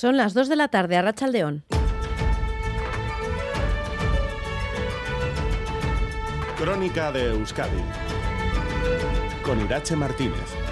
Son las 2 de la tarde a Rachaldeón. Crónica de Euskadi con Irache Martínez.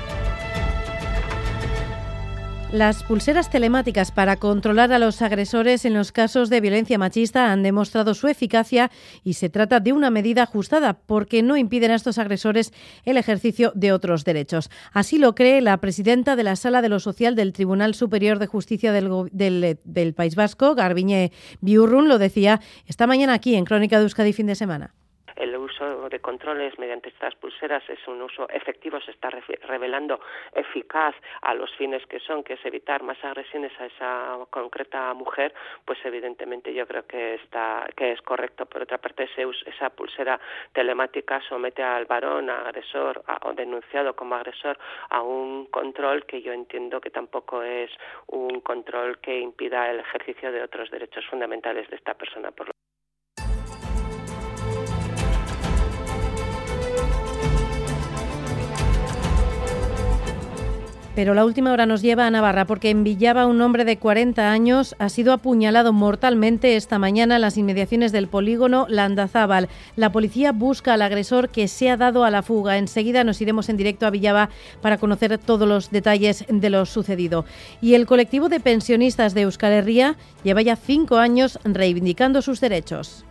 Las pulseras telemáticas para controlar a los agresores en los casos de violencia machista han demostrado su eficacia y se trata de una medida ajustada porque no impiden a estos agresores el ejercicio de otros derechos. Así lo cree la presidenta de la Sala de lo Social del Tribunal Superior de Justicia del, País Vasco, Garbiñe Biurrun, lo decía esta mañana aquí en Crónica de Euskadi fin de semana uso de controles mediante estas pulseras es un uso efectivo, se está revelando eficaz a los fines que son, que es evitar más agresiones a esa concreta mujer, pues evidentemente yo creo que está que es correcto. Por otra parte, esa pulsera telemática somete al varón, agresor o denunciado como agresor a un control que yo entiendo que tampoco es un control que impida el ejercicio de otros derechos fundamentales de esta persona. Pero la última hora nos lleva a Navarra porque en Villaba un hombre de 40 años ha sido apuñalado mortalmente esta mañana en las inmediaciones del polígono Landazábal. La policía busca al agresor que se ha dado a la fuga. Enseguida nos iremos en directo a Villaba para conocer todos los detalles de lo sucedido. Y el colectivo de pensionistas de Euskal Herria lleva ya cinco años reivindicando sus derechos.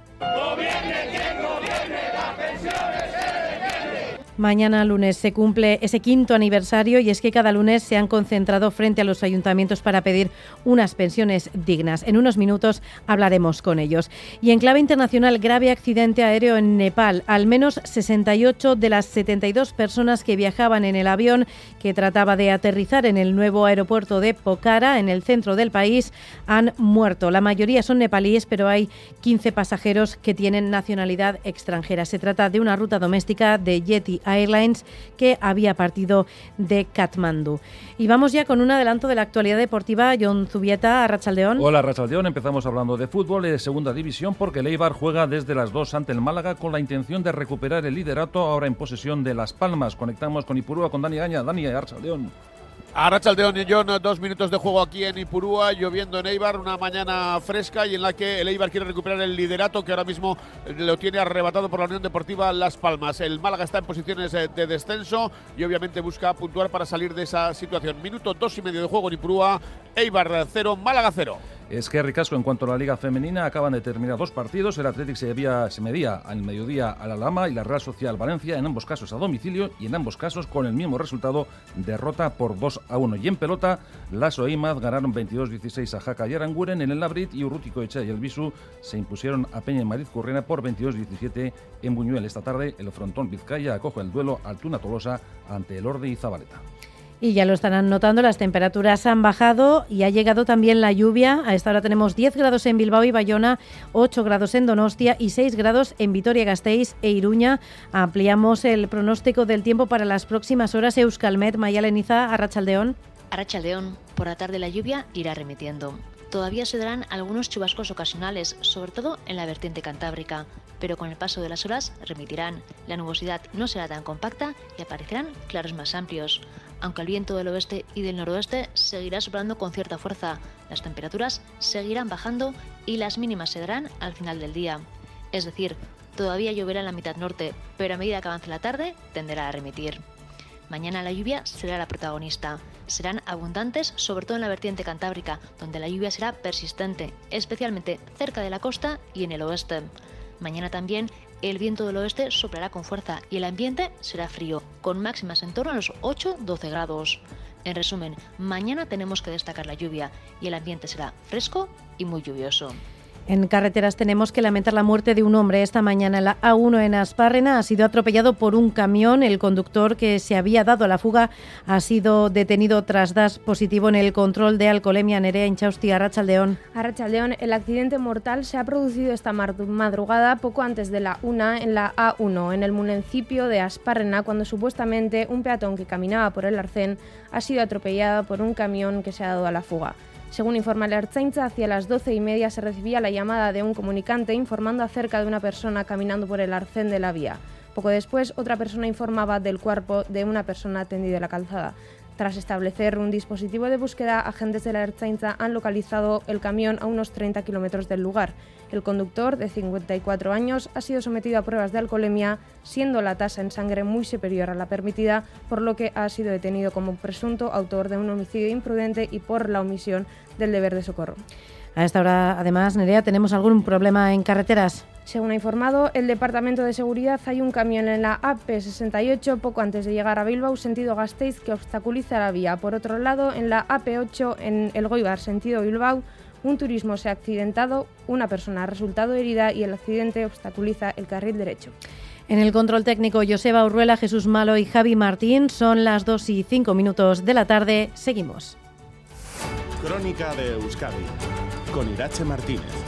Mañana lunes se cumple ese quinto aniversario y es que cada lunes se han concentrado frente a los ayuntamientos para pedir unas pensiones dignas. En unos minutos hablaremos con ellos. Y en clave internacional, grave accidente aéreo en Nepal. Al menos 68 de las 72 personas que viajaban en el avión que trataba de aterrizar en el nuevo aeropuerto de Pokhara, en el centro del país, han muerto. La mayoría son nepalíes, pero hay 15 pasajeros que tienen nacionalidad extranjera. Se trata de una ruta doméstica de Yeti Airlines que había partido de Katmandú. Y vamos ya con un adelanto de la actualidad deportiva. John Zubieta, a Rachaldeón. Hola, Rachaldeón. Empezamos hablando de fútbol y de segunda división porque el Eibar juega desde las dos ante el Málaga con la intención de recuperar el liderato ahora en posesión de Las Palmas. Conectamos con Ipurúa, con Dani Gaña. Dani, Rachaldeón. A Rachaldeón y John, dos minutos de juego aquí en Ipurúa, lloviendo en Eibar, una mañana fresca y en la que el Eibar quiere recuperar el liderato que ahora mismo lo tiene arrebatado por la Unión Deportiva Las Palmas. El Málaga está en posiciones eh, de descenso y obviamente busca puntuar para salir de esa situación. Minuto dos y medio de juego en Ipurúa, Eibar cero, Málaga cero. Es que ricasco en cuanto a la Liga Femenina acaban de terminar dos partidos. El Atlético se, se medía al mediodía a la Lama y la Real Social Valencia, en ambos casos a domicilio y en ambos casos con el mismo resultado, derrota por 2 a 1. Y en pelota, Lasso e ganaron 22-16 a Jaca y Aranguren en el Labrit y Urrutico Echa y el Bisu se impusieron a Peña y Madrid Currena por 22-17 en Buñuel. Esta tarde el frontón Vizcaya acoge el duelo Altuna Tolosa ante el Orde y Zabaleta. Y ya lo estarán notando, las temperaturas han bajado y ha llegado también la lluvia. A esta hora tenemos 10 grados en Bilbao y Bayona, 8 grados en Donostia y 6 grados en Vitoria-Gasteiz e Iruña. Ampliamos el pronóstico del tiempo para las próximas horas. Euskalmet, Mayaleniza, Arrachaldeón. Arrachaldeón, por la tarde la lluvia irá remitiendo. Todavía se darán algunos chubascos ocasionales, sobre todo en la vertiente cantábrica, pero con el paso de las horas remitirán. La nubosidad no será tan compacta y aparecerán claros más amplios aunque el viento del oeste y del noroeste seguirá soplando con cierta fuerza. Las temperaturas seguirán bajando y las mínimas se darán al final del día. Es decir, todavía lloverá en la mitad norte, pero a medida que avance la tarde tenderá a remitir. Mañana la lluvia será la protagonista. Serán abundantes, sobre todo en la vertiente cantábrica, donde la lluvia será persistente, especialmente cerca de la costa y en el oeste. Mañana también el viento del oeste soplará con fuerza y el ambiente será frío, con máximas en torno a los 8-12 grados. En resumen, mañana tenemos que destacar la lluvia y el ambiente será fresco y muy lluvioso. En carreteras tenemos que lamentar la muerte de un hombre esta mañana. La A1 en Aspárrena ha sido atropellado por un camión. El conductor que se había dado a la fuga ha sido detenido tras dar positivo en el control de alcoholemia. Nerea Inchausti, Arrachaldeón. Arrachaldeón, el accidente mortal se ha producido esta madrugada poco antes de la 1 en la A1, en el municipio de Aspárrena, cuando supuestamente un peatón que caminaba por el arcén ha sido atropellado por un camión que se ha dado a la fuga. Según informa el Ertzaintza, hacia las doce y media se recibía la llamada de un comunicante informando acerca de una persona caminando por el arcén de la vía. Poco después, otra persona informaba del cuerpo de una persona tendida en la calzada. Tras establecer un dispositivo de búsqueda, agentes de la Ertzaintza han localizado el camión a unos 30 kilómetros del lugar. El conductor, de 54 años, ha sido sometido a pruebas de alcoholemia, siendo la tasa en sangre muy superior a la permitida, por lo que ha sido detenido como presunto autor de un homicidio imprudente y por la omisión del deber de socorro. A esta hora, además, Nerea, ¿tenemos algún problema en carreteras? Según ha informado el Departamento de Seguridad, hay un camión en la AP68 poco antes de llegar a Bilbao, sentido Gasteiz, que obstaculiza la vía. Por otro lado, en la AP8 en el Goibar, sentido Bilbao, un turismo se ha accidentado, una persona ha resultado herida y el accidente obstaculiza el carril derecho. En el control técnico, Joseba Urruela, Jesús Malo y Javi Martín. Son las 2 y 5 minutos de la tarde. Seguimos. Crónica de Euskadi con Irache Martínez.